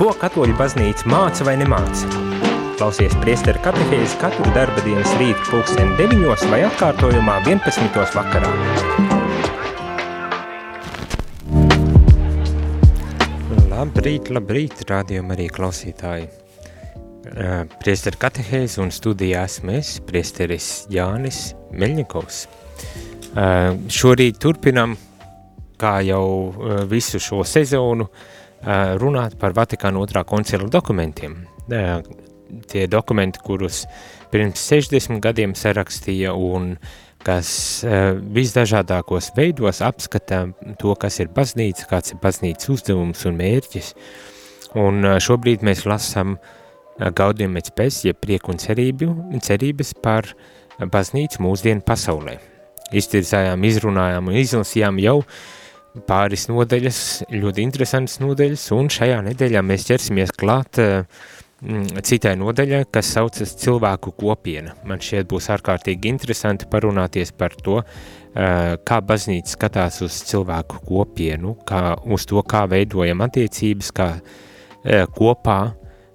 Ko katoļu baznīca māca vai nemāca? Klausies priesteru katehēzi katru darba dienas rītu pulksteni 9 vai atkārtojumā 11. vakarā. Labrīt, labrīt, rādījumā arī klausītāji. Priesteru katehēzi un studijā esmu es, priesteris Jānis Meļņikovs. Šorīt turpinam, kā jau visu šo sezonu, runāt par Vatikāna otrā koncila dokumentiem. Tie dokumenti, kurus pirms 60 gadiem sarakstīja un kas visdažādākos veidos apskata to, kas ir baznīca, kāds ir baznīcas uzdevums un mērķis. Un šobrīd mēs lasām Gaudium et spes, ja prieku un cerību, cerības par baznīcu mūsdienu pasaulē iztirzājām, izrunājām un izlasījām jau pāris nodeļas, ļoti interesantas nodeļas, un šajā nedēļā mēs ķersimies klāt uh, citai nodaļai, kas saucas cilvēku kopiena. Man šķiet būs ārkārtīgi interesanti parunāties par to, uh, kā baznīca skatās uz cilvēku kopienu, kā, uz to, kā veidojam attiecības, kā uh, kopā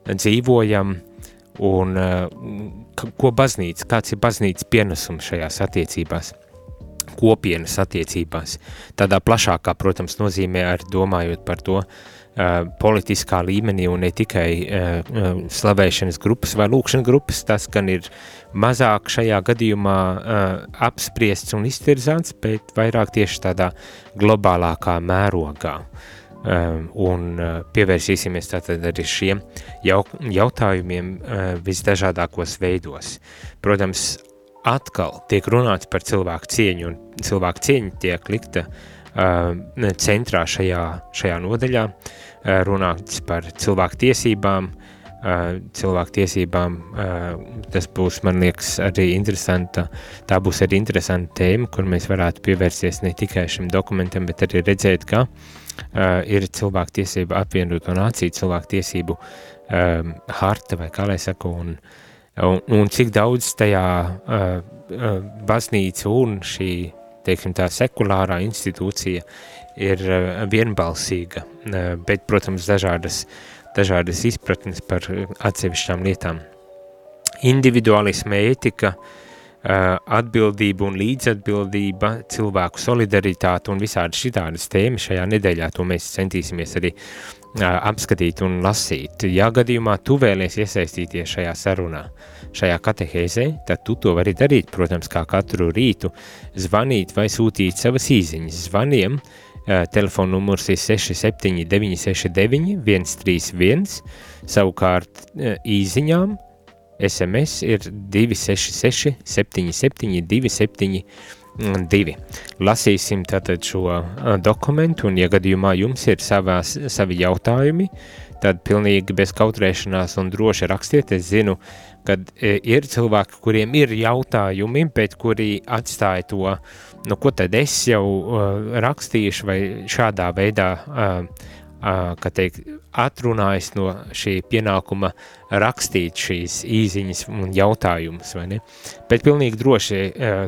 dzīvojam, un ko baznīca, kāds ir baznīcas pienesums šajās attiecībās kopienas attiecībās. Tādā plašākā, protams, nozīmē arī domājot par to uh, politiskā līmenī un ne tikai uh, slavēšanas grupas vai lūkšanas grupas, tas gan ir mazāk šajā gadījumā uh, apspriests un iztirzāts, bet vairāk tieši tādā globālākā mērogā. Uh, un uh, pievērsīsimies tātad arī šiem jau, jautājumiem uh, visdažādākos veidos. Protams, atkal tiek runāts par cilvēku cieņu, un cilvēku cieņa tiek likta uh, centrā šajā, šajā nodaļā, uh, runāts par cilvēku tiesībām, uh, cilvēku tiesībām, uh, tas būs, man liekas, arī interesanta, tā būs arī interesanta tēma, kur mēs varētu pievērsties ne tikai šim dokumentam, bet arī redzēt, ka uh, ir cilvēku tiesība apvienoto nāciju, cilvēku tiesību um, harta, vai kā lai saka, un uh, un, un cik daudz tajā uh, uh, baznīca un šī, teiksim tā, sekulārā institūcija ir uh, vienbalsīga, uh, bet, protams, dažādas, dažādas izpratnes par atsevišķām lietām. Individualisma ētika, uh, atbildība un līdzatbildība, cilvēku solidaritāte un visādi šitādas tēmas šajā nedēļā, to mēs centīsimies arī apskatīt un lasīt. Ja gadījumā tu vēlies iesaistīties šajā sarunā, šajā katehēzē, tad tu to vari darīt, protams, kā katru rītu, zvanīt vai sūtīt savas īziņas. Zvaniem telefona numurs ir 67969 131, savukārt īziņām SMS ir 266 77 272 Mm, 2. Lasīsim tātad šo dokumentu, un, ja gadījumā jums ir savās, savi jautājumi, tad pilnīgi bez kautrēšanās un droši rakstiet. Es zinu, ka e, ir cilvēki, kuriem ir jautājumi, bet kuri atstāja to, nu, ko tad es jau rakstīšu, vai šādā veidā kā teikt, atrunājis no šī pienākuma rakstīt šīs īziņas un jautājumus, vai ne? Bet pilnīgi droši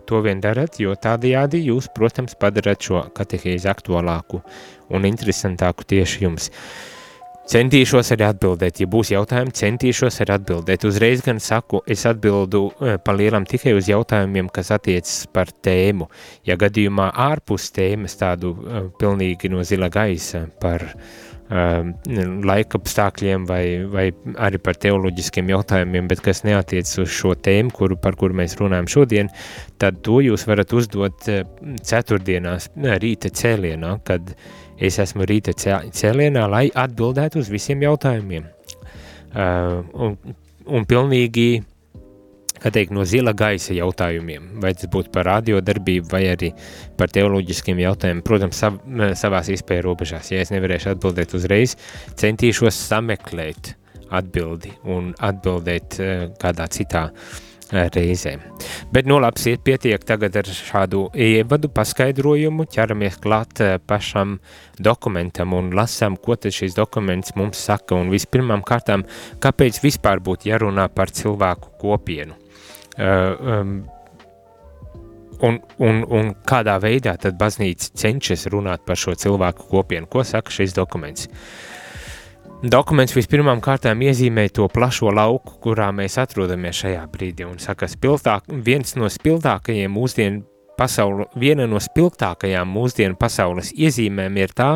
to vien darat, jo tādajādi jūs, protams, padarat šo katehēzi aktuālāku un interesantāku tieši jums. Centīšos arī atbildēt, ja būs jautājumi, centīšos arī atbildēt. Uzreiz gan saku, es atbildu pa lielam tikai uz jautājumiem, kas attiecas par tēmu. Ja gadījumā ārpus tēmas tādu pilnīgi no zila gaisa par Um, laika apstākļiem vai, vai arī par teoloģiskiem jautājumiem, bet kas neatiec uz šo tēmu, kuru, par kuru mēs runājam šodien, tad to jūs varat uzdot ceturtdienās rīta cēlienā, kad es esmu rīta cēlienā, lai atbildētu uz visiem jautājumiem. Uh, un, un pilnīgi kā teikt, no zila gaisa jautājumiem, vai tas būtu par radiodarbību vai arī par teoloģiskiem jautājumiem. Protams, sav, savās izpēja robežās, ja es nevarēšu atbildēt uzreiz, centīšos sameklēt atbildi un atbildēt uh, kādā citā uh, reizē. Bet nu labs iet pietiek tagad ar šādu ievadu paskaidrojumu, ķeramies klāt uh, pašam dokumentam un lasām, ko tad šis dokuments mums saka un vispirmām kārtām, kāpēc vispār būtu jārunā par cilvēku kopienu um, un, un, un kādā veidā tad baznīca cenšas runāt par šo cilvēku kopienu. Ko saka šis dokuments? Dokuments vispirmām kārtām iezīmē to plašo lauku, kurā mēs atrodamies šajā brīdī, un saka, spiltāk, viens no spilgtākajiem mūsdienu pasauli, viena no spilgtākajām mūsdienu pasaules iezīmēm ir tā,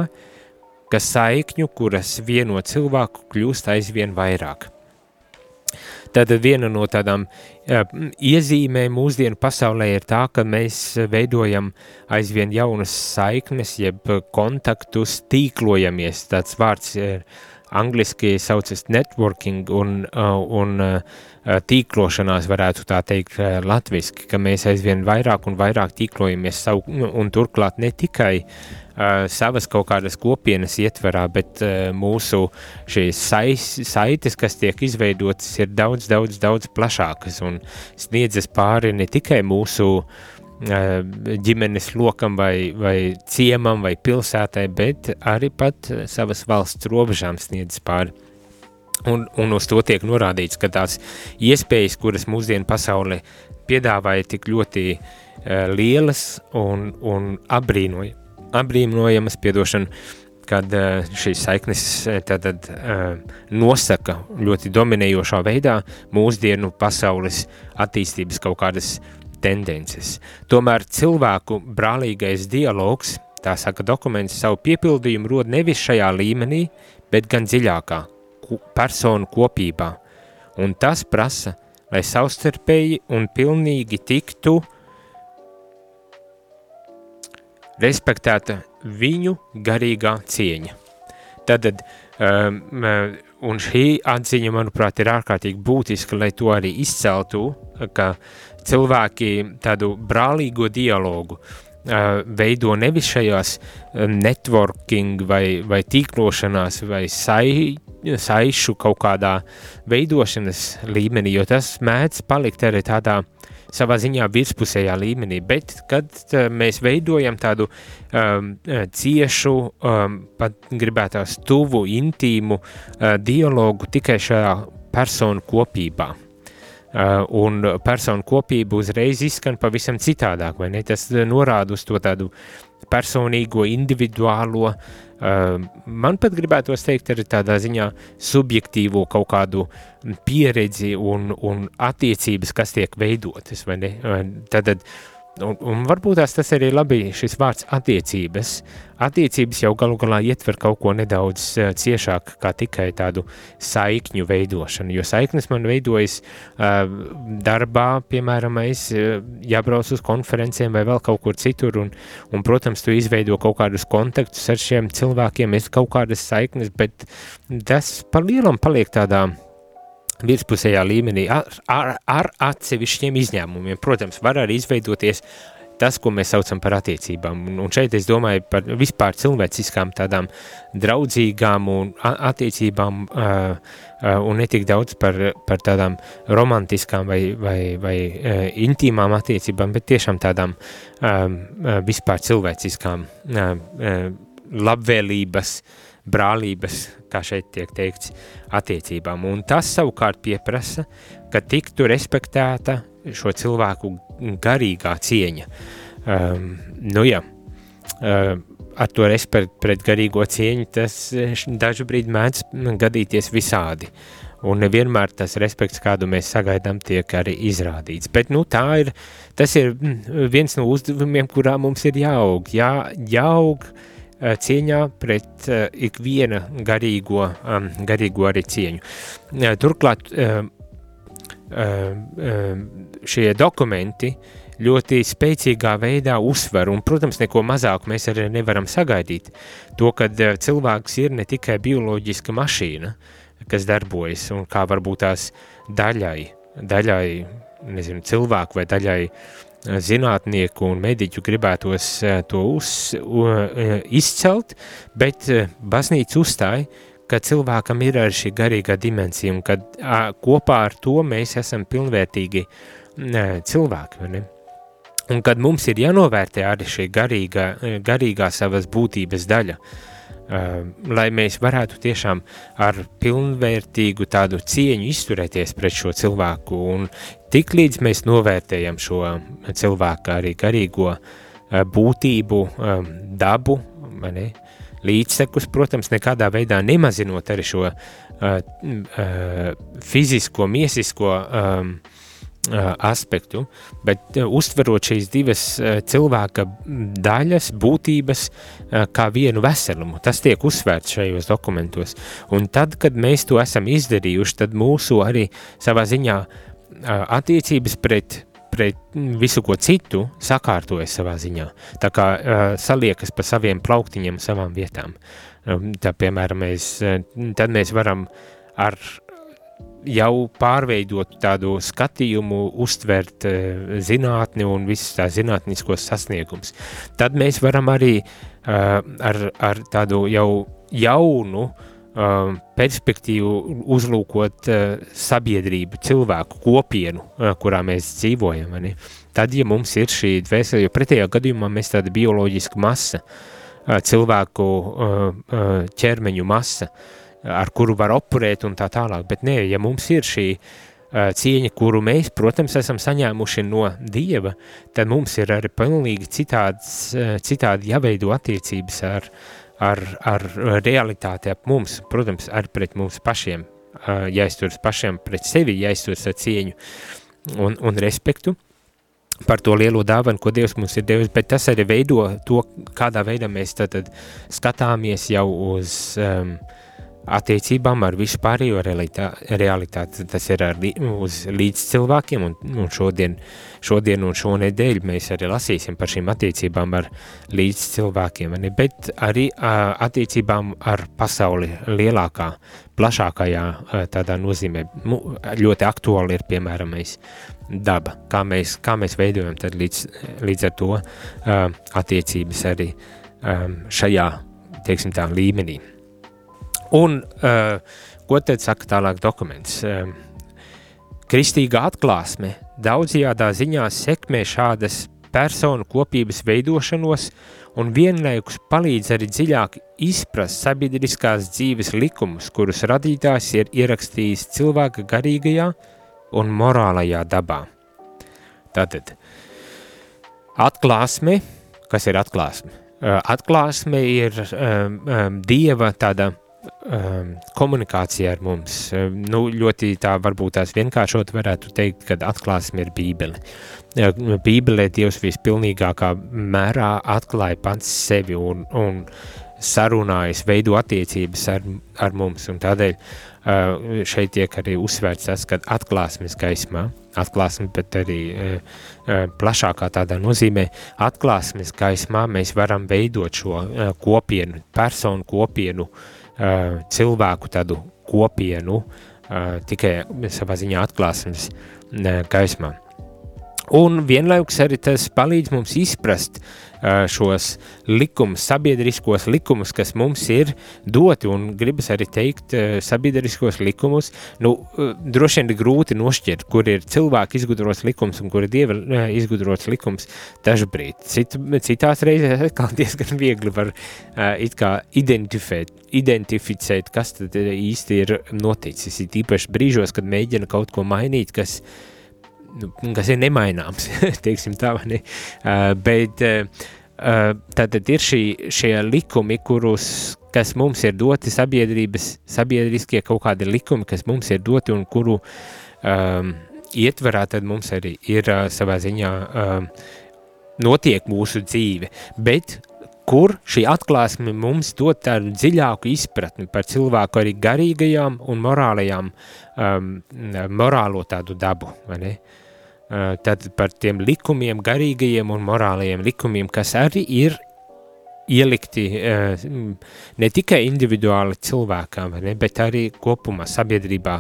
ka saikņu, kuras vieno cilvēku, kļūst aizvien vairāk. Tātad viena no tādām jā, iezīmēm mūsdienu pasaulē ir tā, ka mēs veidojam aizvien jaunas saiknes, jeb kontaktus, tīklojamies. Tāds vārds ir angliski saucas networking un, un tīklošanās varētu tā teikt latviski, ka mēs aizvien vairāk un vairāk tīklojamies savu, un turklāt ne tikai uh, savas kaut kādas kopienas ietverā, bet uh, mūsu šīs saites, kas tiek izveidotas, ir daudz, daudz, daudz plašākas un sniedzas pāri ne tikai mūsu uh, ģimenes lokam vai, vai ciemam vai pilsētai, bet arī pat savas valsts robežām sniedz pāri. Un, un uz to tiek norādīts, ka tās iespējas, kuras mūsdienu pasaulē piedāvāja tik ļoti uh, lielas un, un apbrīnoja, apbrīnojamas piedošanu, kad uh, šīs saiknes tātad uh, nosaka ļoti dominējošā veidā mūsdienu pasaules attīstības kaut kādas uh, tendences. Tomēr cilvēku brālīgais dialogs, tā saka dokuments, savu piepildījumu rod nevis šajā līmenī, bet gan dziļākā personu kopībā. Un tas prasa, lai savstarpēji un pilnīgi tiktu respektēta viņu garīgā cieņa. Tad, um, un šī atziņa, manuprāt, ir ārkārtīgi būtiska, lai to arī izceltu, ka cilvēki tādu brālīgo dialogu uh, veido nevis šajās networking vai, vai tīklošanās vai sai, saišu kaut kādā veidošanas līmenī, jo tas mēdz palikt arī tādā savā ziņā virspusējā līmenī, bet kad uh, mēs veidojam tādu um, ciešu, um, pat gribētās tuvu, intīmu uh, dialogu tikai šajā personu kopībā. Uh, un personu kopība uzreiz izskan pavisam citādāk, vai ne? Tas norāda uz to tādu personīgo, individuālo, uh, man pat gribētos teikt, arī tādā ziņā subjektīvo kaut kādu pieredzi un, un attiecības, kas tiek veidotas, vai ne? Tad Un, un varbūt tas arī labi šis vārds attiecības. Attiecības jau galu galā ietver kaut ko nedaudz uh, ciešāk kā tikai tādu saikņu veidošanu, jo saiknes man veidojas uh, darbā, piemēram, es uh, jābrauc uz konferencēm vai vēl kaut kur citur, un, un protams, tu izveido kaut kādus kontaktus ar šiem cilvēkiem, es kaut kādas saiknes, bet tas par lielam paliek tādā virspusējā līmenī ar, ar, ar atsevišķiem izņēmumiem. Protams, var arī izveidoties tas, ko mēs saucam par attiecībām. Un šeit es domāju par vispār cilvēciskām tādām draudzīgām un attiecībām uh, uh, un netik daudz par, par tādām romantiskām vai, vai, vai uh, intīmām attiecībām, bet tiešām tādām um, vispār cilvēciskām labvēlības, brālības kā šeit tiek teikts, attiecībām. Un tas savukārt pieprasa, ka tiktu respektēta šo cilvēku garīgā cieņa. Um, nu jā, um, ar to respektu pret garīgo cieņu tas dažu brīdi mēdz gadīties visādi. Un nevienmēr tas respekts, kādu mēs sagaidām, tiek arī izrādīts. Bet nu, ir, tas ir viens no uzdevumiem, kurā mums ir jāaug. Jā, jāaug uh, Eh, cieņā pret uh, ikviena garīgo, garīgo arī cieņu. Uh, turklāt šie dokumenti ļoti spēcīgā veidā uzsver, un, protams, neko mazāk mēs arī nevaram sagaidīt, to, ka cilvēks ir ne tikai bioloģiska mašīna, kas darbojas, un kā varbūt tās daļai, daļai, nezinu, cilvēku vai daļai uh, zinātnieku un mediķu gribētos eh, to uz, uh, izcelt, bet uh, baznīca uzstāja, ka cilvēkam ir arī šī garīgā dimensija un ka kopā ar to mēs esam pilnvērtīgi cilvēki, ne? Un kad mums ir jānovērtē arī šī garīgā, garīgā savas būtības daļa, Uh, lai mēs varētu tiešām ar pilnvērtīgu tādu cieņu izturēties pret šo cilvēku un tik līdz mēs novērtējam šo cilvēku arī garīgo uh, būtību, um, dabu, mani, līdzsekus, protams, nekādā veidā nemazinot arī šo uh, uh, fizisko, miesisko um, aspektu, bet uztverot šīs divas cilvēka daļas, būtības kā vienu veselumu. Tas tiek uzsvērts šajos dokumentos. Un tad, kad mēs to esam izdarījuši, tad mūsu arī savā ziņā attiecības pret pret visu ko citu sakārtojas savā ziņā. Tā kā uh, saliekas pa saviem plauktiņiem, savām vietām. Um, tā, piemēram, mēs, uh, tad mēs varam ar jau pārveidot tādu skatījumu, uztvert uh, zinātni un visus tā zinātniskos sasniegums. Tad mēs varam arī uh, ar, ar tādu jau jaunu Um, perspektīvu uzlūkot sabiedrību, cilvēku kopienu, kurā mēs dzīvojam. Tad, ja mums ir šī dvēsele, jo pretējā gadījumā mēs tāda bioloģiska masa, cilvēku ķermeņu masa, ar kuru var operēt un tā tālāk, bet nē, ja mums ir šī cieņa, kuru mēs, protams, esam saņēmuši no Dieva, tad mums ir arī pilnīgi citāds, citādi jāveido attiecības ar, uh, ar, ar realitāti ap mums, protams, arī pret mums pašiem, jāizturas pašiem pret sevi, jāizturas ar cieņu un, un respektu par to lielo dāvanu, ko Dievs mums ir devis, bet tas arī veido to, kādā veidā mēs tad, skatāmies jau uz um, attiecībām ar visu pārējo realitāti. Tas ir ar, uz līdz cilvēkiem, un, un šodien, šodien un šonedēļ mēs arī lasīsim par šīm attiecībām ar līdz cilvēkiem, ne? bet arī uh, attiecībām ar pasauli lielākā, plašākajā uh, tādā nozīmē. Ļoti aktuāli ir, piemēram, mēs daba, kā mēs, kā mēs veidojam tad līdz, līdz ar to uh, attiecības arī um, šajā, teiksim tā, līmenī. Un uh, ko tad saka tālāk dokuments? Uh, kristīga atklāsme daudzajādā ziņā sekmē šādas personu kopības veidošanos un vienlaikus palīdz arī dziļāk izprast sabiedriskās dzīves likumus, kurus radītājs ir ierakstījis cilvēka garīgajā un morālajā dabā. Tātad, atklāsme, kas ir atklāsme? Atklāsme ir um, um, dieva tāda um, komunikācija ar mums. Um, nu, ļoti tā varbūt tās vienkāršot varētu teikt, ka atklāsme ir bībele. Uh, bībelē Dievs vispilnīgākā mērā atklāja pats sevi un, un sarunājas, veido attiecības ar, ar mums, un tādēļ uh, šeit tiek arī uzsvērts tas, ka atklāsmes gaismā, atklāsme, bet arī uh, uh, plašākā tādā nozīmē, atklāsmes gaismā mēs varam veidot šo kopienu, personu kopienu, Uh, cilvēku tādu kopienu tikai savā ziņā atklāsmes gaismā. Un vienlaikus arī tas palīdz mums izprast uh, šos likumus, sabiedriskos likumus, kas mums ir doti, un gribas arī teikt uh, sabiedriskos likumus, nu, uh, droši vien ir grūti nošķirt, kur ir cilvēki izgudrots likums un kur ir dieva izgudrots likums dažbrīd. Cit, citās reizēs atkal diezgan viegli var identificēt, identificēt, kas tad īsti ir noticis, ir īpaši brīžos, kad mēģina kaut ko mainīt, kas uh, nu, kas ir nemaināms, teiksim tā, vai ne? Uh, bet uh, tātad ir šī, šie likumi, kurus, kas mums ir doti sabiedrības, sabiedriskie kaut kādi likumi, kas mums ir doti un kuru um, ietverā, tad mums arī ir uh, savā ziņā um, notiek mūsu dzīve, bet kur šī atklāsme mums dod tādu dziļāku izpratni par cilvēku arī garīgajām un morālajām, um, morālo tādu dabu, vai ne? Uh, tad par tiem likumiem, garīgajiem un morālajiem likumiem, kas arī ir ielikti eh, ne tikai individuāli cilvēkam, ne, bet arī kopumā, sabiedrībā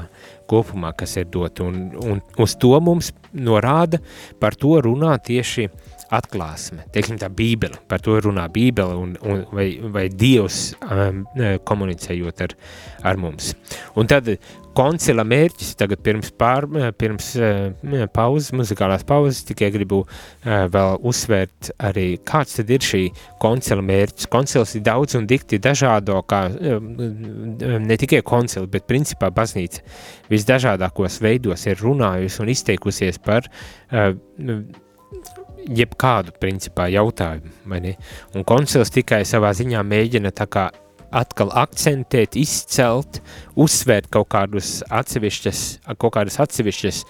kopumā, kas ir dot. Un, un uz to mums norāda, par to runā tieši atklāsme, teiksim tā bībele, par to runā bībele un, un vai, vai Dievs um, komunicējot ar, ar mums. Un tad koncila mērķis, tagad pirms, pār, pirms uh, pauzes, muzikālās pauzes, tikai gribu uh, vēl uzsvērt arī, kāds tad ir šī koncila mērķis. Koncils ir daudz un dikti dažādo, kā ne tikai koncili, bet principā baznīca visdažādākos veidos ir runājusi un izteikusies par jebkādu, principā, jautājumu? Un koncils tikai savā ziņā mēģina tā kā atkal akcentēt, izcelt, uzsvērt kaut kādus atsevišķas, kaut kādas atsevišķas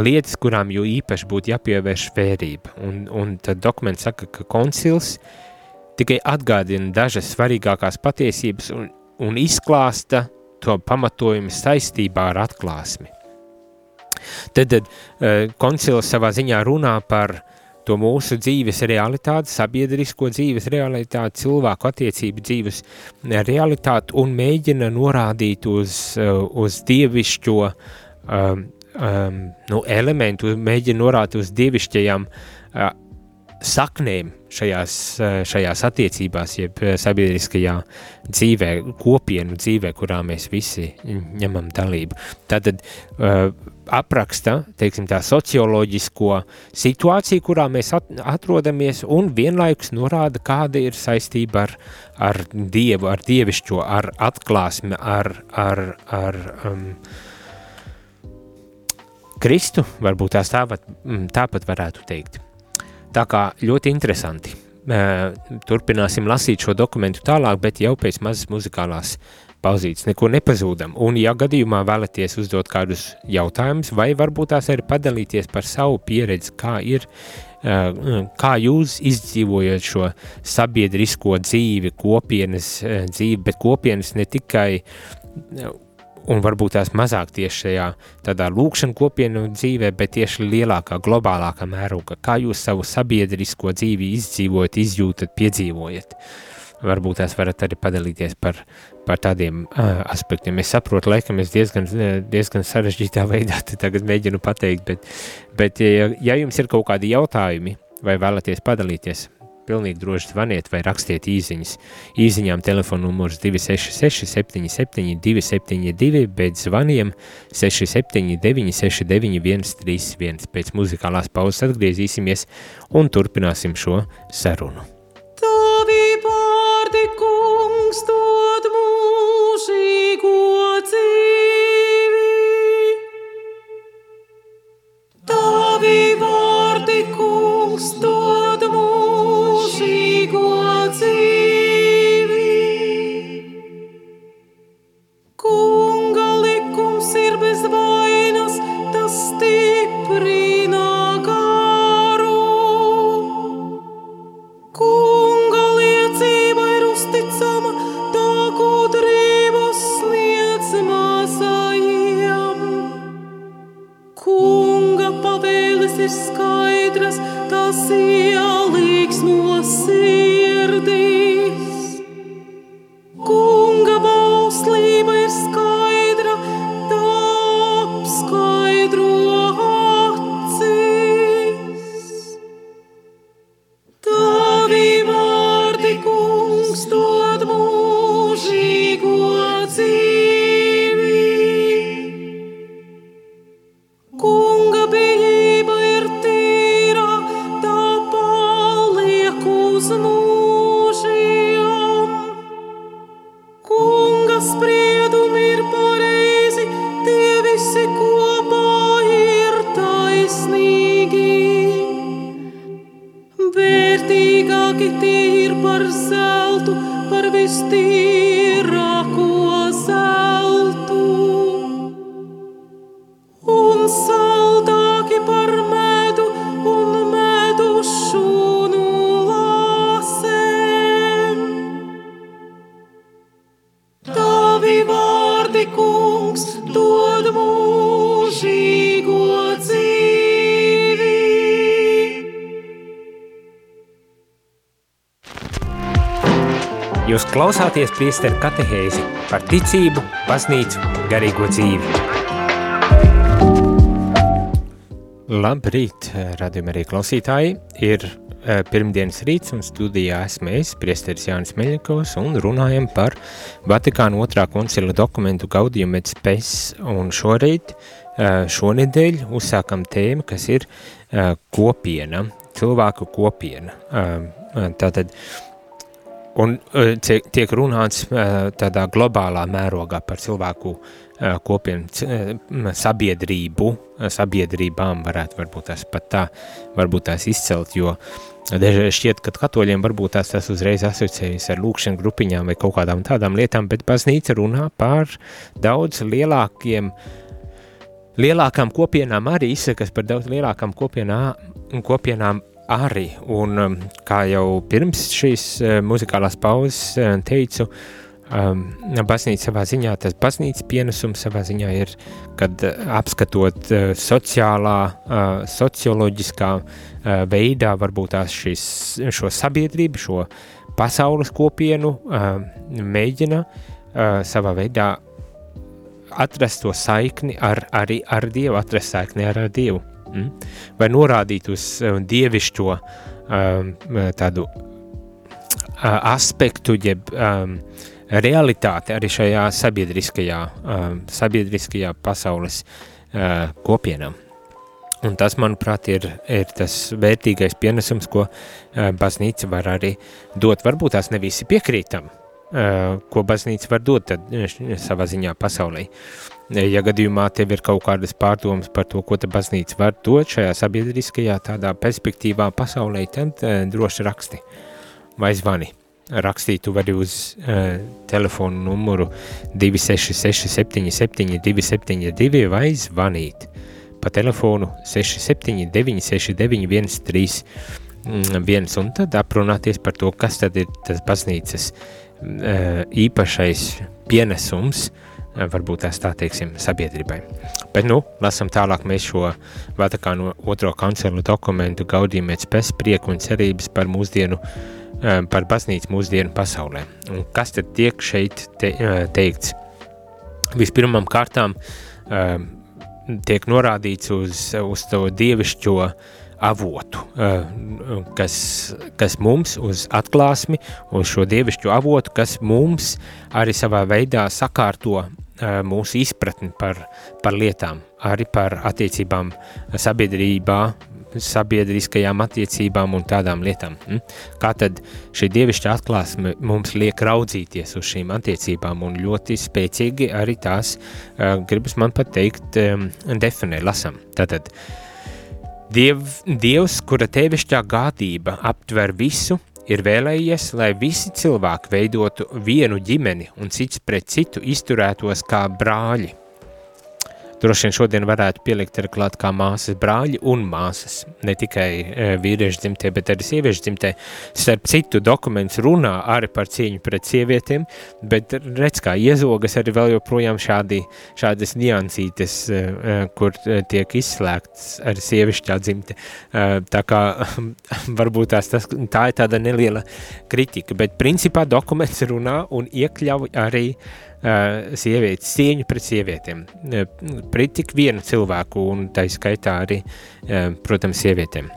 lietas, kurām jo īpaši būtu jāpievērš vērība. Un, un tad dokuments saka, ka koncils tikai atgādina dažas svarīgākās patiesības un, un izklāsta to pamatojumu saistībā ar atklāsmi. Tad, tad uh, koncils savā ziņā runā par to mūsu dzīves realitāti, sabiedrisko dzīves realitāti, cilvēku attiecību dzīves realitāti un mēģina norādīt uz, uh, uz dievišķo um, um, nu, elementu, mēģina norādīt uz dievišķajām uh, saknēm šajās, eh, šajās attiecībās, jeb eh, sabiedriskajā dzīvē, kopienu dzīvē, kurā mēs visi ņemam dalību. Tātad uh, apraksta, teiksim tā, socioloģisko situāciju, kurā mēs at atrodamies, un vienlaikus norāda, kāda ir saistība ar, ar Dievu, ar dievišķo, ar atklāsmi, ar, ar, ar um, Kristu, varbūt tās tāpat, tāpat varētu teikt. Tā kā ļoti interesanti. Turpināsim lasīt šo dokumentu tālāk, bet jau pēc mazas muzikālās pauzītes neko nepazūdam. Un, ja gadījumā vēlaties uzdot kādus jautājumus, vai varbūt tās arī padalīties par savu pieredzi, kā ir, kā jūs izdzīvojat šo sabiedrisko dzīvi, kopienas dzīvi, bet kopienas ne tikai un varbūt tās mazāk tieši šajā tādā lūkšana kopienu dzīvē, bet tieši lielākā, globālākā mērogā, kā jūs savu sabiedrisko dzīvi izdzīvojat, izjūtat, piedzīvojat. Varbūt tās varat arī padalīties par, par tādiem uh, aspektiem. Es saprotu, laikam es diezgan, diezgan sarežģītā veidā tagad mēģinu pateikt, bet, bet ja, ja jums ir kaut kādi jautājumi vai vēlaties padalīties, pilnīgi droši zvaniet vai rakstiet īsiņas. Īsiņām telefona numurs 266 77 272, bet zvaniem 679 69 131. Pēc muzikālās pauzes atgriezīsimies un turpināsim šo sarunu. Tavi pārdi kungs dod tas ielīgs klausāties priesteru katehēzi par ticību, baznīcu, garīgo dzīvi. Labrīt, radījumi arī klausītāji. Ir uh, pirmdienas rīts un studijā esmu es, priesteris Jānis Meļakovs, un runājam par Vatikāna otrā koncila dokumentu Gaudium et Spes, un šorīt, uh, šonedēļ uzsākam tēmu, kas ir uh, kopiena, cilvēku kopiena. Tātad, Un tiek runāts tādā globālā mērogā par cilvēku kopienu sabiedrību, sabiedrībām varētu varbūt tās pat tā, varbūt tās izcelt, jo Dažreiz šķiet, ka katoļiem varbūt tās tas uzreiz asociējas ar lūkšanu grupiņām vai kaut kādām tādām lietām, bet baznīca runā par daudz lielākiem, lielākām kopienām arī izsakas par daudz lielākām kopienā, kopienām arī, un kā jau pirms šīs muzikālās pauzes teicu, uh, um, baznīca savā ziņā, tas baznīcas pienesums savā ziņā ir, kad uh, apskatot uh, sociālā, uh, socioloģiskā uh, veidā varbūt tās šis, šo sabiedrību, šo pasaules kopienu uh, mēģina uh, savā veidā atrast to saikni ar, arī ar Dievu, atrast saikni ar, ar Dievu. Mm? Vai norādīt uz uh, dievišķo um, tādu uh, aspektu, jeb um, uh, realitāte arī šajā sabiedriskajā, uh, sabiedriskajā pasaules uh, kopienā. Un tas, manuprāt, ir, ir tas vērtīgais pienesums, ko uh, baznīca var arī dot. Varbūt tās ne visi piekrītam, uh, ko baznīca var dot tad, savā ziņā pasaulē. Ja gadījumā tev ir kaut kādas pārdomas par to, ko ta baznīca var dot šajā sabiedriskajā tādā perspektīvā pasaulē, tad uh, droši raksti. Vai zvani. Rakstīt, tu vari uz uh, telefonu numuru 266 77 272 vai zvanīt. Pa telefonu 679 69 131 un tad aprunāties par to, kas tad ir tas baznīcas uh, īpašais pienesums, uh, varbūt tās tā teiksim, sabiedrībai. Bet, nu, lasam tālāk mēs šo Vatikānu otro kancelu dokumentu gaudījumēc pēc prieku un cerības par mūsdienu Um, par baznīcu mūsdienu pasaulē. Un kas tad tiek šeit te, uh, teikts? Vispirmām kārtām um, tiek norādīts uz, uz to dievišķo avotu, kas, kas mums uz atklāsmi, uz šo dievišķo avotu, kas mums arī savā veidā sakārto mūsu izpratni par, par lietām, arī par attiecībām sabiedrībā, sabiedriskajām attiecībām un tādām lietām. Hm? Kā tad šī dievišķa atklāsme mums liek raudzīties uz šīm attiecībām un ļoti spēcīgi arī tās, gribas man pat teikt, definē, lasam. Tātad, Diev, Dievs, kura tevišķā gādība aptver visu, ir vēlējies, lai visi cilvēki veidotu vienu ģimeni un cits pret citu izturētos kā brāļi – Droši vien šodien varētu pielikt ar klāt kā māsas brāļi un māsas, ne tikai e, vīriešu dzimtē, bet arī sieviešu dzimtē. Starp citu, dokuments runā arī par cīņu pret sievietēm, bet redz kā iezogas arī vēl joprojām šādi, šādas niansītes, e, e, kur tiek izslēgts arī sievišķā dzimte. E, tā kā varbūt tās, tas, tā ir tāda neliela kritika, bet principā dokuments runā un iekļauj arī uh, sievietes cieņu pret sievietēm, pret tik vienu cilvēku un tā skaitā arī, protams, sievietēm.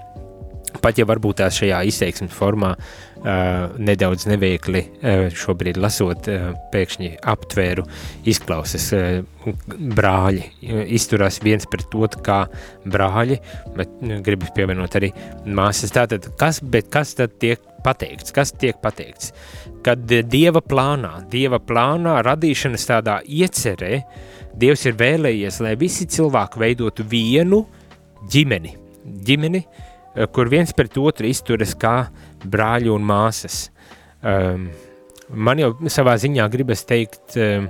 Pat ja varbūt tās šajā izteiksmes formā uh, nedaudz neveikli uh, šobrīd lasot, uh, pēkšņi aptvēru izklausas uh, brāļi, uh, izturās viens pret otru kā brāļi, bet uh, gribas pievienot arī māsas. Tātad, kas, bet kas tad tiek pateikts? Kas tiek pateikts? Kad Dieva plānā, Dieva plānā radīšanas tādā iecerē, Dievs ir vēlējies, lai visi cilvēki veidotu vienu ģimeni, ģimeni, Eh, kur viens pret otru izturas kā brāļi un māsas. Um, man jau savā ziņā gribas teikt, um,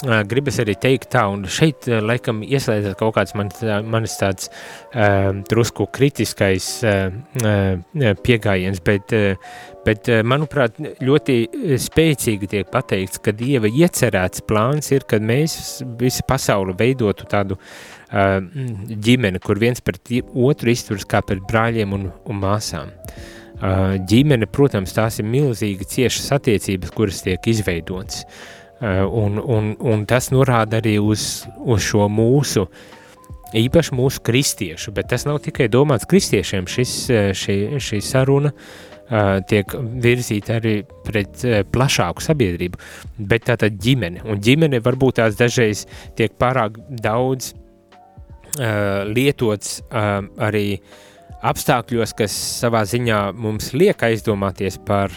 gribas arī teikt tā, un šeit laikam ieslēdzas kaut kāds man, manis tāds um, drusku kritiskais uh, piegājiens, bet, uh, bet manuprāt ļoti spēcīgi tiek pateikts, ka Dieva iecerēts plāns ir, kad mēs visi pasauli veidotu tādu uh, ģimene, kur viens pret otru izturas kā pret brāļiem un, un māsām. Ģimene, protams, tās ir milzīgi ciešas attiecības, kuras tiek izveidotas. Un, un, un tas norāda arī uz, uz šo mūsu, īpaši mūsu kristiešu, bet tas nav tikai domāts kristiešiem, šis, šī, šī saruna uh, tiek virzīta arī pret uh, plašāku sabiedrību, bet tātad ģimene, un ģimene varbūt tās dažreiz tiek pārāk daudz uh, lietots uh, arī apstākļos, kas savā ziņā mums liek aizdomāties par,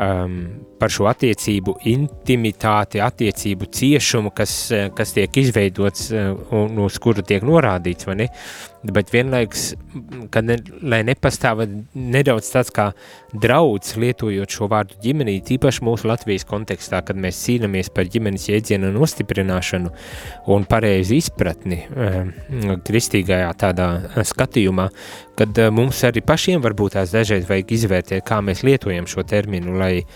um, par šo attiecību intimitāti, attiecību ciešumu, kas, kas tiek izveidots un uz kuru tiek norādīts? Bet vienlaiks, kad ne, lai nepastāva nedaudz tāds kā draudz lietojot šo vārdu ģimenī, tīpaši mūsu Latvijas kontekstā, kad mēs cīnamies par ģimenes jēdzienu nostiprināšanu un pareizi izpratni um, kristīgajā tādā skatījumā, kad mums arī pašiem varbūt tās dažreiz vajag izvērtēt, kā mēs lietojam šo terminu, lai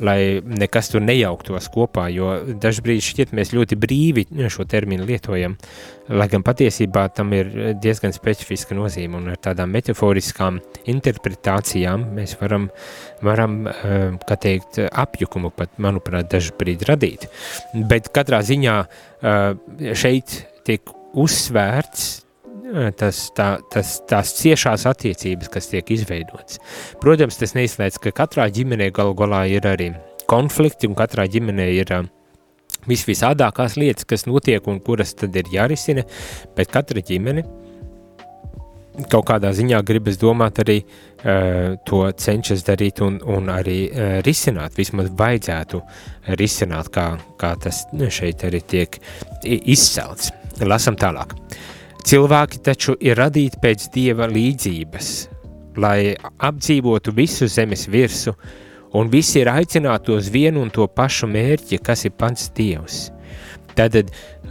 lai nekas tur nejauktos kopā, jo dažbrīd šķiet mēs ļoti brīvi šo terminu lietojam, lai gan patiesībā tam ir diezgan specifiska nozīme un ar tādām metaforiskām interpretācijām mēs varam, varam eh, kā teikt, apjukumu pat, manuprāt, dažbrīd radīt. Bet katrā ziņā eh, šeit tiek uzsvērts tas, tā, tas, tās ciešās attiecības, kas tiek izveidotas. Protams, tas neizslēdz, ka katrā ģimenē galu galā ir arī konflikti, un katrā ģimenē ir uh, visvisādākās lietas, kas notiek un kuras tad ir jārisina, bet katra ģimene kaut kādā ziņā gribas domāt arī uh, to cenšas darīt un, un arī uh, risināt, vismaz vajadzētu risināt, kā, kā tas šeit arī tiek izcelts. Lasam tālāk. Cilvēki taču ir radīti pēc Dieva līdzības, lai apdzīvotu visu zemes virsu, un visi ir aicināti uz vienu un to pašu mērķi, kas ir pats Dievs. Tad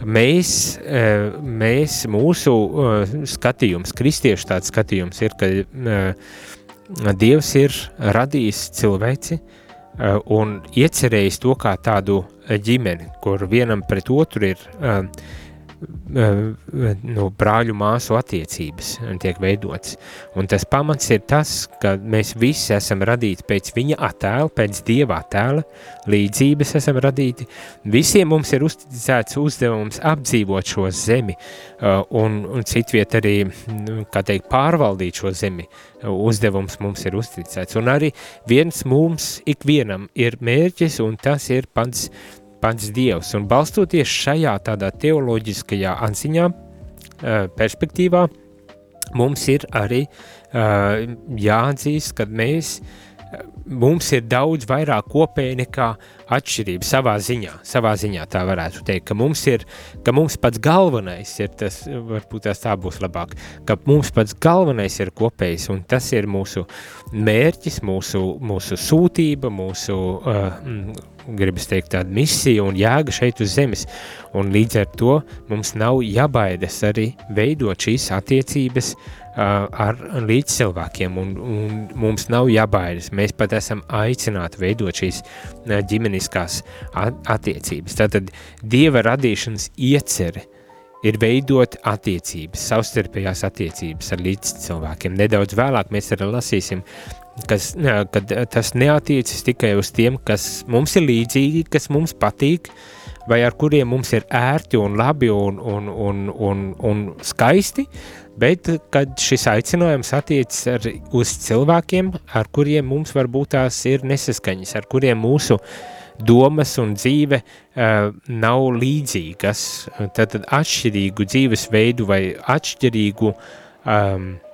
mēs, eh, mēs, mūsu eh, skatījums, kristiešu tāds skatījums ir, ka eh, Dievs ir radījis cilvēci un iecerējis to kā tādu ģimeni, kur vienam pret otru ir nu, brāļu māsu attiecības tiek veidotas. Un tas pamats ir tas, ka mēs visi esam radīti pēc viņa attēla, pēc dieva attēla, līdzības esam radīti. Visiem mums ir uzticēts uzdevums apdzīvot šo zemi un, un citviet arī, nu, kā teikt, pārvaldīt šo zemi. Uzdevums mums ir uzticēts. Un arī viens mums ikvienam ir mērķis un tas ir pats pats Dievs. Un balstoties šajā tādā teoloģiskajā ansiņā, perspektīvā, mums ir arī jāatzīst, ka mēs, mums ir daudz vairāk kopēji nekā atšķirība savā ziņā, savā ziņā tā varētu teikt, ka mums ir, ka mums pats galvenais ir tas, varbūt tās tā būs labāk, ka mums pats galvenais ir kopējs, un tas ir mūsu mērķis, mūsu, mūsu sūtība, mūsu, uh, gribas teikt, tāda misija un jēga šeit uz zemes, un līdz ar to mums nav jābaidas arī veidot šīs attiecības ar līdzcilvēkiem, un, un mums nav jābaidas. Mēs pat esam aicināti veidot šīs ģimeniskās attiecības. Tātad Dieva radīšanas iecere ir veidot attiecības, savstarpējās attiecības ar līdzcilvēkiem. Nedaudz vēlāk mēs arī lasīsim, kas, kad tas neatiecas tikai uz tiem, kas mums ir līdzīgi, kas mums patīk, vai ar kuriem mums ir ērti un labi un, un, un, un, un skaisti, bet kad šis aicinājums attiecas uz cilvēkiem, ar kuriem mums varbūt tās ir nesaskaņas, ar kuriem mūsu domas un dzīve uh, nav līdzīgas, tad atšķirīgu dzīvesveidu vai atšķirīgu um, uh,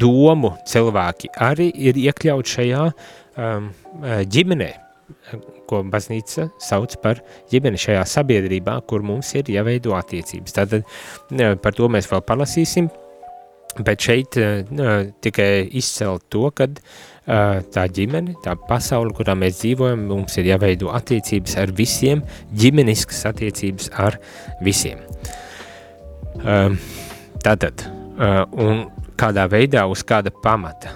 domu cilvēki arī ir iekļaut šajā um, ģimenē, ko baznīca sauc par ģimeni šajā sabiedrībā, kur mums ir jāveido attiecības. Tātad par to mēs vēl palasīsim, bet šeit tikai izcelt to, kad tā ģimene, tā pasaule, kurā mēs dzīvojam, mums ir jāveido attiecības ar visiem, ģimeniskas attiecības ar visiem. Tātad, un kādā veidā, uz kāda pamata,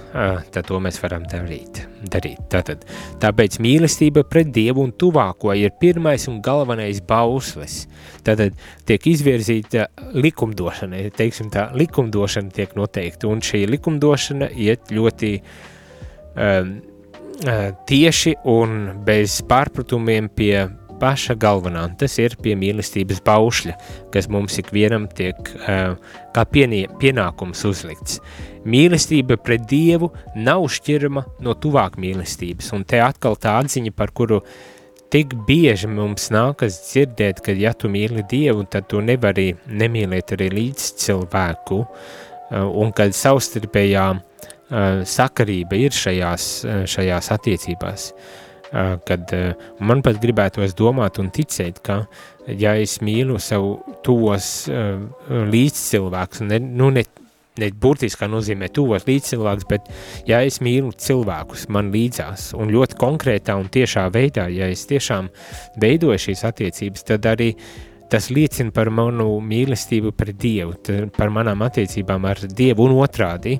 tad to mēs varam darīt. darīt. Tātad, tāpēc mīlestība pret Dievu un tuvāko ir pirmais un galvenais bauslis. Tātad tiek izvirzīta likumdošana, teiksim tā, likumdošana tiek noteikta, un šī likumdošana iet ļoti um, tieši un bez pārpratumiem pie paša galvenā, un tas ir pie mīlestības baušļa, kas mums ikvienam tiek uh, kā pienie, pienākums uzlikts. Mīlestība pret Dievu nav šķirama no tuvāk mīlestības, un te atkal tā atziņa, par kuru tik bieži mums nākas dzirdēt, ka ja tu mīli Dievu, tad tu nevari nemīlēt arī līdz cilvēku, uh, un kad savstarpējā uh, sakarība ir šajās, uh, šajās attiecībās. Kad man pat gribētos domāt un ticēt, ka ja es mīlu savu tuvos līdzcilvēkus, ne, nu ne, ne burtiskā nozīmē tuvos līdzcilvēkus, bet ja es mīlu cilvēkus man līdzās un ļoti konkrētā un tiešā veidā, ja es tiešām veidoju šīs attiecības, tad arī tas liecina par manu mīlestību pret Dievu, par manām attiecībām ar Dievu un otrādi,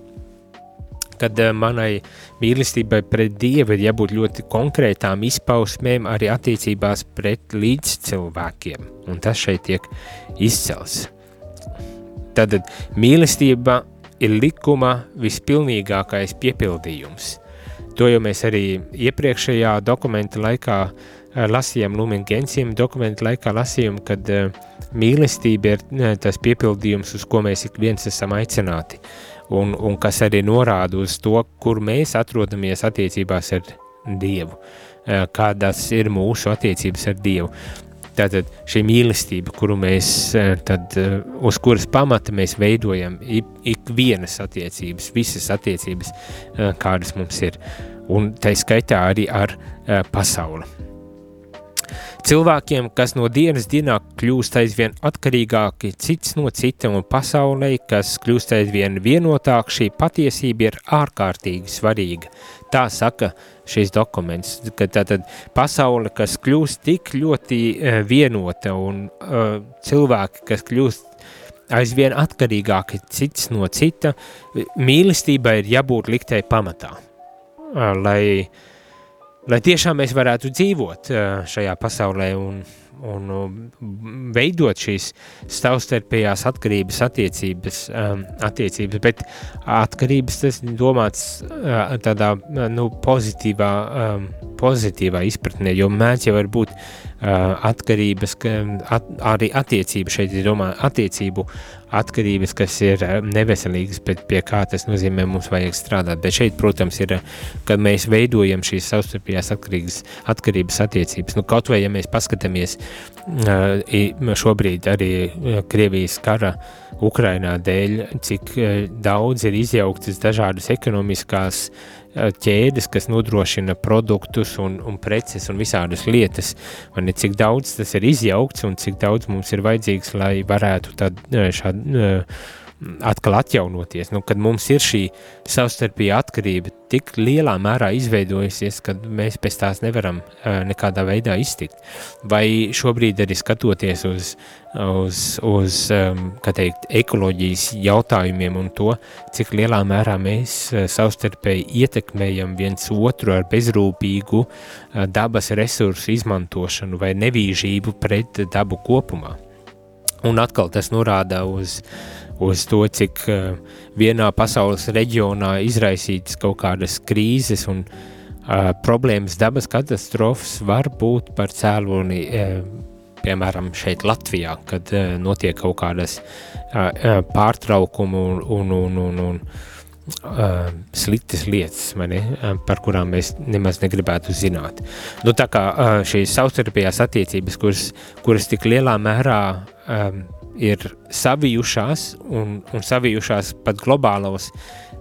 kad eh, manai mīlestībai pret Dievu ir jābūt ļoti konkrētām izpausmēm arī attiecībās pret līdzcilvēkiem, un tas šeit tiek izcels. Tad mīlestība ir likuma vispilnīgākais piepildījums. To jau mēs arī iepriekšējā dokumenta laikā eh, lasījām, Lumen Gentium dokumenta laikā lasījām, kad uh, mīlestība ir tas piepildījums, uz ko mēs ik viens esam aicināti. Uh, un, un kas arī norāda uz to, kur mēs atrodamies attiecībās ar Dievu, eh, kādas ir mūsu attiecības ar Dievu. Tātad šī mīlestība, kuru mēs, eh, tad, eh, uz kuras pamata mēs veidojam ikvienas attiecības, visas attiecības, kādas mums ir, un tā skaitā arī ar pasauli. Cilvēkiem, kas no dienas dienā kļūst aizvien atkarīgāki cits no cita un pasaulē, kas kļūst aizvien vienotāk, šī patiesība ir ārkārtīgi svarīga. Tā saka šis dokuments, ka tātad pasaule, kas kļūst tik ļoti uh, vienota un uh, cilvēki, kas kļūst aizvien atkarīgāki cits no cita, mīlestībai ir jābūt liktai pamatā, uh, lai uh, lai tiešām mēs varētu dzīvot šajā pasaulē un, un veidot šīs savstarpējās atkarības attiecības, attiecības, bet atkarības tas domāts tādā nu, pozitīvā, pozitīvā izpratnē, jo mēdz jau var būt atkarības, at, arī attiecību šeit, es domāju, attiecību atkarības, kas ir neveselīgas, bet pie kā tas nozīmē mums vajag strādāt. Bet šeit, protams, ir, kad mēs veidojam šīs savstarpējās atkarības, atkarības attiecības. Nu, kaut vai, ja mēs paskatāmies šobrīd arī Krievijas kara Ukrainā dēļ, cik daudz ir izjauktas dažādas ekonomiskās ķēdes, kas nodrošina produktus un, un preces un visādas lietas, un cik daudz tas ir izjaukts un cik daudz mums ir vajadzīgs, lai varētu tad šādi atkal atjaunoties. Nu, kad mums ir šī savstarpīga atkarība tik lielā mērā izveidojusies, ka mēs bez tās nevaram uh, nekādā veidā iztikt. Vai šobrīd arī skatoties uz, uz, uz um, teikt, ekoloģijas jautājumiem un to, cik lielā mērā mēs uh, savstarpēji ietekmējam viens otru ar bezrūpīgu dabas resursu izmantošanu vai nevīžību pret dabu kopumā. Un atkal tas norāda uz uh, uz to, cik uh, vienā pasaules reģionā izraisītas kaut kādas krīzes un uh, problēmas, dabas katastrofas var būt par cēloni, uh, piemēram, šeit Latvijā, kad uh, notiek kaut kādas uh, pārtraukumu un, un, un, un, un uh, sliktas lietas, mani, uh, par kurām mēs nemaz negribētu zināt. Nu, tā kā uh, šīs savstarpējās attiecības, kuras, kuras tik lielā mērā um, ir savijušās un, un savijušās pat globālos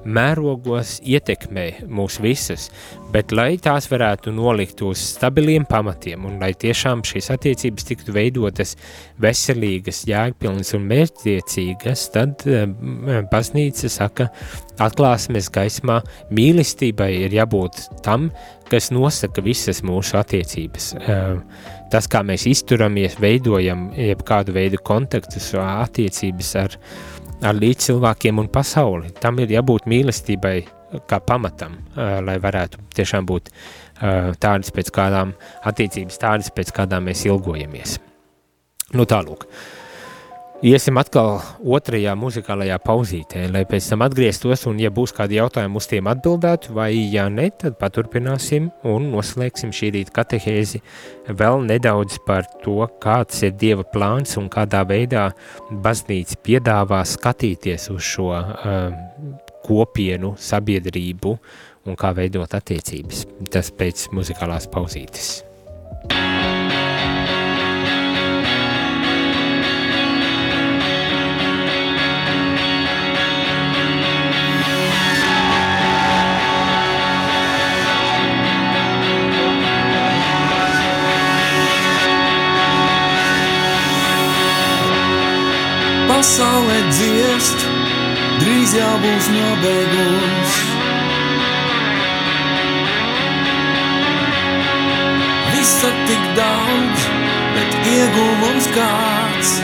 mērogos ietekmē mūs visas, bet lai tās varētu nolikt uz stabiliem pamatiem un lai tiešām šīs attiecības tiktu veidotas veselīgas, jēgpilnas un mērķtiecīgas, tad baznīca saka, atklāsmes gaismā mīlestībai ir jābūt tam, kas nosaka visas mūsu attiecības. Tas, kā mēs izturamies, veidojam jebkādu veidu kontaktus, attiecības ar, ar līdzcilvēkiem un pasauli. Tam ir jābūt mīlestībai kā pamatam, lai varētu tiešām būt tādas pēc kādām attiecības, tādas pēc kādām mēs ilgojamies. Nu tālūk. Uh, Iesim atkal otrajā muzikālajā pauzītē, lai pēc tam atgrieztos un, ja būs kādi jautājumi, uz tiem atbildētu, vai ja ne, tad paturpināsim un noslēgsim šī rīta katehēzi vēl nedaudz par to, kāds ir Dieva plāns un kādā veidā baznīca piedāvā skatīties uz šo uh, kopienu, sabiedrību un kā veidot attiecības. Tas pēc muzikālās pauzītes. pasaulē dziest, drīz jau būs nobeigums. Visa tik daudz, bet ieguvums kāds.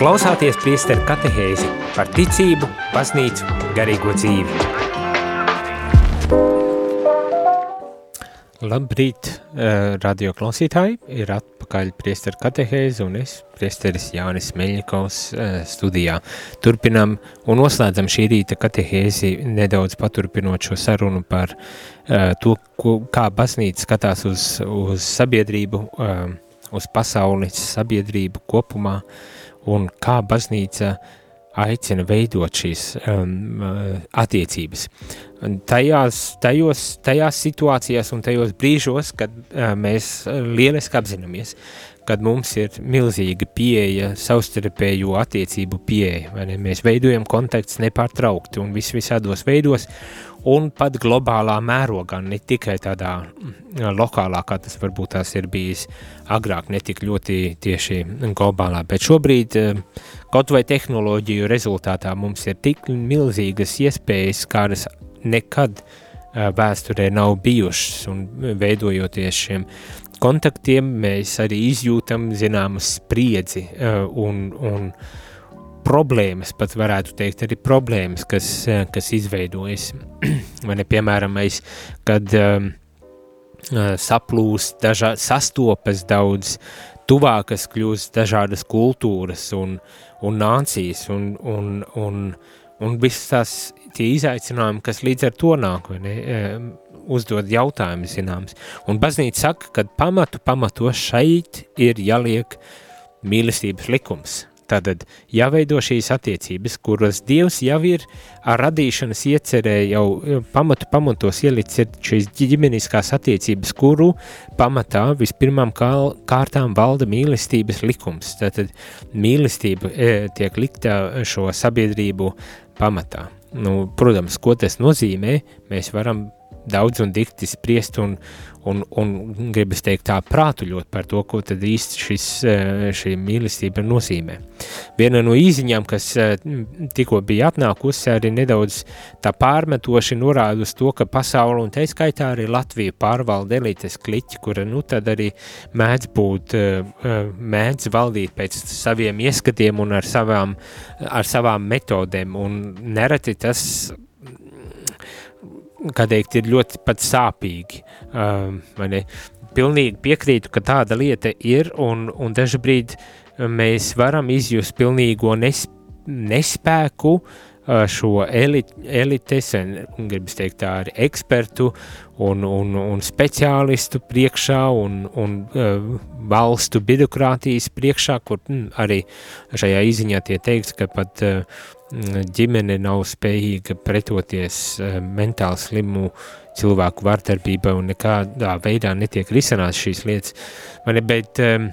Klausāties priesteru katehēzi par ticību, baznīcu, garīgo dzīvi. Labrīt, eh, radio klausītāji! Ir atpakaļ priesteru katehēzi un es, priesteris Jānis Meļņikovs, eh, studijā. Turpinam un noslēdzam šī rīta katehēzi nedaudz paturpinot šo sarunu par eh, to, kā baznīca skatās uz, uz sabiedrību, uz pasaules sabiedrību kopumā, uh, un kā baznīca aicina veidot šīs um, attiecības tajās, tajos, tajās situācijās un tajos brīžos, kad uh, mēs lieliski apzināmies, kad mums ir milzīga pieeja, savstarpējo attiecību pieeja, vai ne? Mēs veidojam kontakts nepārtraukti un vis visādos veidos, un pat globālā mērogā, ne tikai tādā lokālā, kā tas varbūt tās ir bijis agrāk, ne tik ļoti tieši globālā, bet šobrīd kaut vai tehnoloģiju rezultātā mums ir tik milzīgas iespējas, kādas nekad vēsturē nav bijušas, un veidojoties šiem kontaktiem, mēs arī izjūtam zināmu spriedzi un, un problēmas, pat varētu teikt, arī problēmas, kas, kas izveidojas. Vai ne, piemēram, mēs, kad um, saplūst, dažā, sastopas daudz tuvākas kļūst dažādas kultūras un, un nācijas un, un, un, un viss tās tie izaicinājumi, kas līdz ar to nāk, vai ne, uzdod jautājumus zināms. Un baznīca saka, ka pamatu pamatos šeit ir jāliek mīlestības likums. Tātad jāveido šīs attiecības, kuras Dievs jau ir ar radīšanas iecerē jau pamatu pamatos ielicis šīs ģimeniskās attiecības, kuru pamatā vispirmām kārtām valda mīlestības likums. Tātad mīlestība e, tiek likta šo sabiedrību pamatā. Nu, protams, ko tas nozīmē, mēs varam daudz un dikti spriest un, un, un gribas teikt tā prātuļot par to, ko tad īsti šis, eh, šī mīlestība nozīmē. Viena no īziņām, kas eh, tikko bija atnākusi, arī nedaudz tā pārmetoši norāda uz to, ka pasauli un te skaitā arī Latvija pārvalda elites kliķi, kura nu tad arī mēdz būt, eh, mēdz valdīt pēc saviem ieskatiem un ar savām, ar savām metodēm un nereti tas kā teikt, ir ļoti pat sāpīgi. Um, Pilnīgi piekrītu, ka tāda lieta ir, un, un dažbrīd mēs varam izjust pilnīgo nes, nespēku uh, šo elit, elites, un gribas teikt tā arī ekspertu un, un, un speciālistu priekšā un, un uh, valstu birokrātijas priekšā, kur mm, arī šajā izziņā tie teiks, ka pat uh, ģimene nav spējīga pretoties uh, mentāli slimu cilvēku vardarbībai un nekādā veidā netiek risināts šīs lietas. Mani, bet um,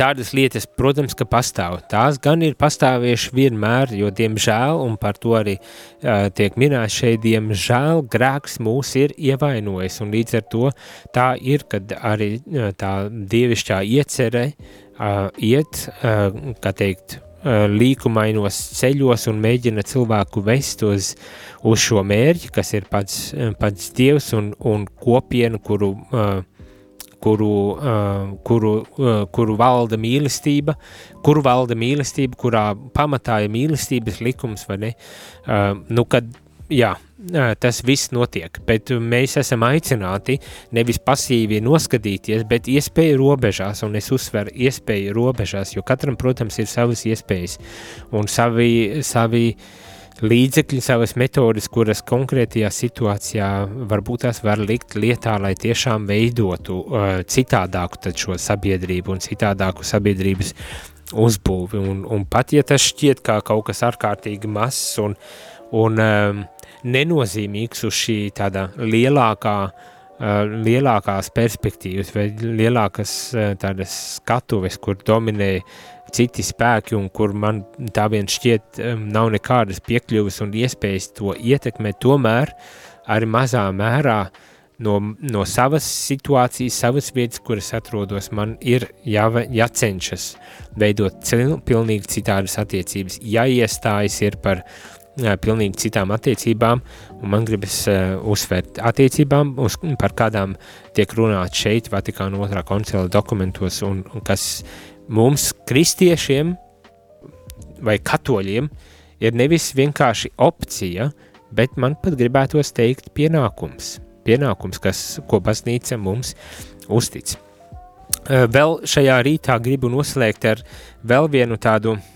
tādas lietas, protams, ka pastāv. Tās gan ir pastāvieši vienmēr, jo, diemžēl, un par to arī uh, tiek minēts šeit, diemžēl grēks mūs ir ievainojis, un līdz ar to tā ir, kad arī tā dievišķā iecerē iet, kā teikt, līkumainos ceļos un mēģina cilvēku vest uz, uz šo mērķi, kas ir pats, pats dievs un, un kopiena, kuru uh, kuru, kuru, kuru valda mīlestība, kuru valda mīlestība, kurā pamatā ir mīlestības likums, vai ne? Nu, kad, jā, tas viss notiek, bet mēs esam aicināti nevis pasīvi noskatīties, bet iespēju robežās, un es uzsveru iespēju robežās, jo katram, protams, ir savas iespējas un savi, savi līdzekļi, savas metodes, kuras konkrētajā situācijā varbūt tās var likt lietā, lai tiešām veidotu uh, citādāku šo sabiedrību un citādāku sabiedrības uzbūvi. Un, un pat ja tas šķiet kā kaut kas ārkārtīgi mazs un, un um, nenozīmīgs uz šī tāda lielākā Uh, lielākās perspektīvas vai lielākas uh, tādas skatuves, kur dominē citi spēki un kur man tā vien šķiet um, nav nekādas piekļuves un iespējas to ietekmēt, tomēr arī mazā mērā no, no savas situācijas, savas vietas, kuras atrodos, man ir jā, jācenšas veidot pilnīgi citādas attiecības, jāiestājas ir par pilnīgi citām attiecībām, un man gribas uh, uzsvērt attiecībām, uz, par kādām tiek runāts šeit Vatikāna otrā koncila dokumentos, un, un kas mums, kristiešiem vai katoļiem, ir nevis vienkārši opcija, bet man pat gribētos teikt pienākums. pienākums, kas, ko baznīca mums uztic. Uh, vēl šajā rītā gribu noslēgt ar vēl vienu tādu uh,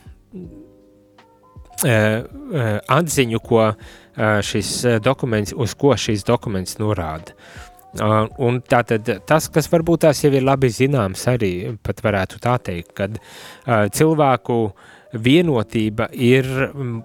atziņu, ko šis dokuments, uz ko šis dokuments norāda. Uh, un tātad tas, kas varbūt tās jau ir labi zināms, arī pat varētu tā teikt, kad uh, cilvēku vienotība ir um,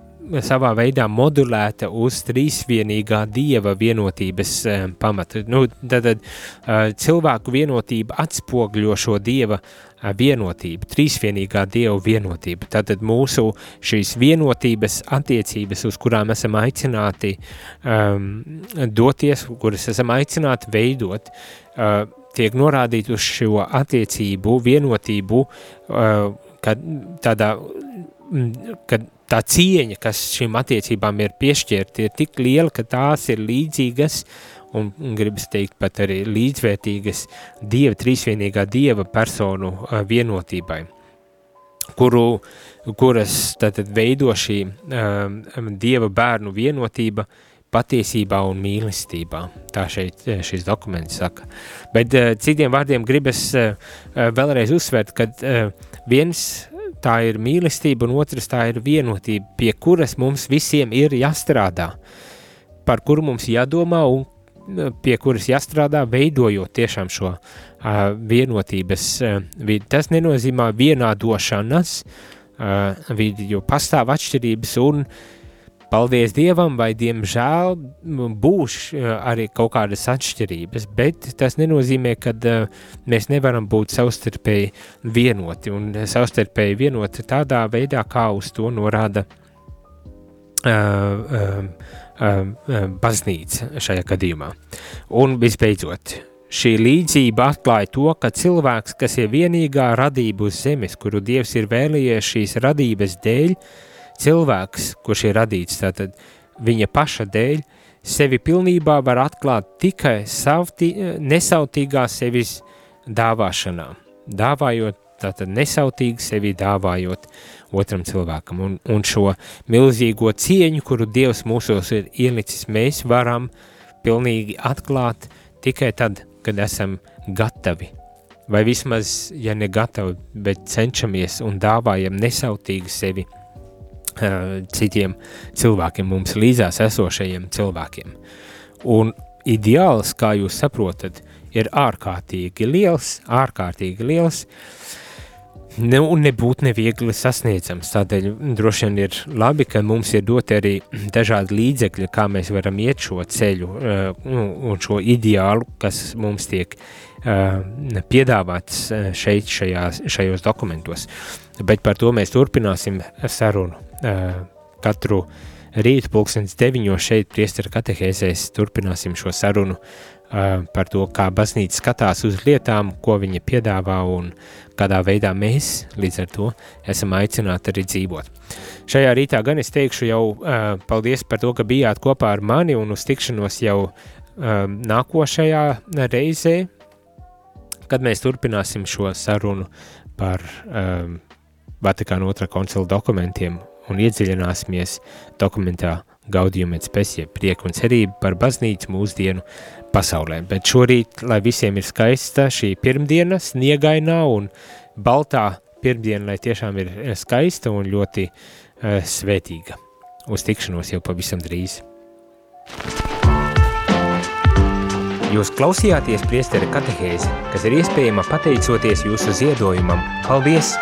savā veidā modulēta uz trīsvienīgā dieva vienotības um, pamata. Nu, tad uh, cilvēku vienotība atspogļo šo dieva uh, vienotību, trīsvienīgā dieva vienotība. Tātad mūsu šīs vienotības attiecības, uz kurām esam aicināti um, doties, kuras esam aicināti veidot, uh, tiek norādīti uz šo attiecību, vienotību, uh, kad tādā, kad tā cieņa, kas šīm attiecībām ir piešķirta, ir tik liela, ka tās ir līdzīgas un, un gribas teikt pat arī līdzvērtīgas dieva, trīsvienīgā dieva personu vienotībai, kuru, kuras tātad veido šī um, dieva bērnu vienotība patiesībā un mīlestībā. Tā šeit šis dokuments saka. Bet uh, citiem vārdiem gribas uh, vēlreiz uzsvērt, ka uh, viens tā ir mīlestība, un otrs tā ir vienotība, pie kuras mums visiem ir jāstrādā, par kuru mums jādomā un pie kuras jāstrādā, veidojot tiešām šo vienotības vidi. Tas nenozīmē vienādošanas vidi, jo pastāv atšķirības un Paldies Dievam, vai diemžēl būs arī kaut kādas atšķirības, bet tas nenozīmē, ka mēs nevaram būt savstarpēji vienoti un savstarpēji vienoti tādā veidā, kā uz to norāda uh, uh, baznīca šajā gadījumā. Un visbeidzot, šī līdzība atklāja to, ka cilvēks, kas ir vienīgā radība uz zemes, kuru Dievs ir vēlējies šīs radības dēļ, cilvēks, kurš ir radīts tātad viņa paša dēļ, sevi pilnībā var atklāt tikai savtī, nesautīgā sevis dāvāšanā, dāvājot tātad nesautīgi sevi dāvājot otram cilvēkam. Un, un šo milzīgo cieņu, kuru Dievs mūsos ir ielicis, mēs varam pilnīgi atklāt tikai tad, kad esam gatavi. Vai vismaz, ja ne gatavi, bet cenšamies un dāvājam nesautīgi sevi citiem cilvēkiem, mums līdzās esošajiem cilvēkiem. Un ideāls, kā jūs saprotat, ir ārkārtīgi liels, ārkārtīgi liels, ne, un nebūtu neviegli sasniedzams. Tādēļ droši vien ir labi, ka mums ir doti arī dažādi līdzekļi, kā mēs varam iet šo ceļu un šo ideālu, kas mums tiek piedāvāts šeit, šajās, šajos dokumentos. Bet par to mēs turpināsim sarunu katru rītu pulkstens deviņos šeit priestara katehēzēs turpināsim šo sarunu par to, kā baznīca skatās uz lietām, ko viņa piedāvā un kādā veidā mēs līdz ar to esam aicināti arī dzīvot. Šajā rītā gan es teikšu jau uh, paldies par to, ka bijāt kopā ar mani un uz tikšanos jau uh, nākošajā reizē, kad mēs turpināsim šo sarunu par uh, Vatikāna otrā koncila dokumentiem un iedziļināsimies dokumentā Gaudījuma et Spesie prieku un cerību par baznīcu mūsdienu pasaulē. Bet šorīt, lai visiem ir skaista šī pirmdiena, sniegainā un baltā pirmdiena, lai tiešām ir skaista un ļoti uh, svētīga. Uz tikšanos jau pavisam drīz. Jūs klausījāties priestera katehēzi, kas ir iespējama pateicoties jūsu ziedojumam. Paldies!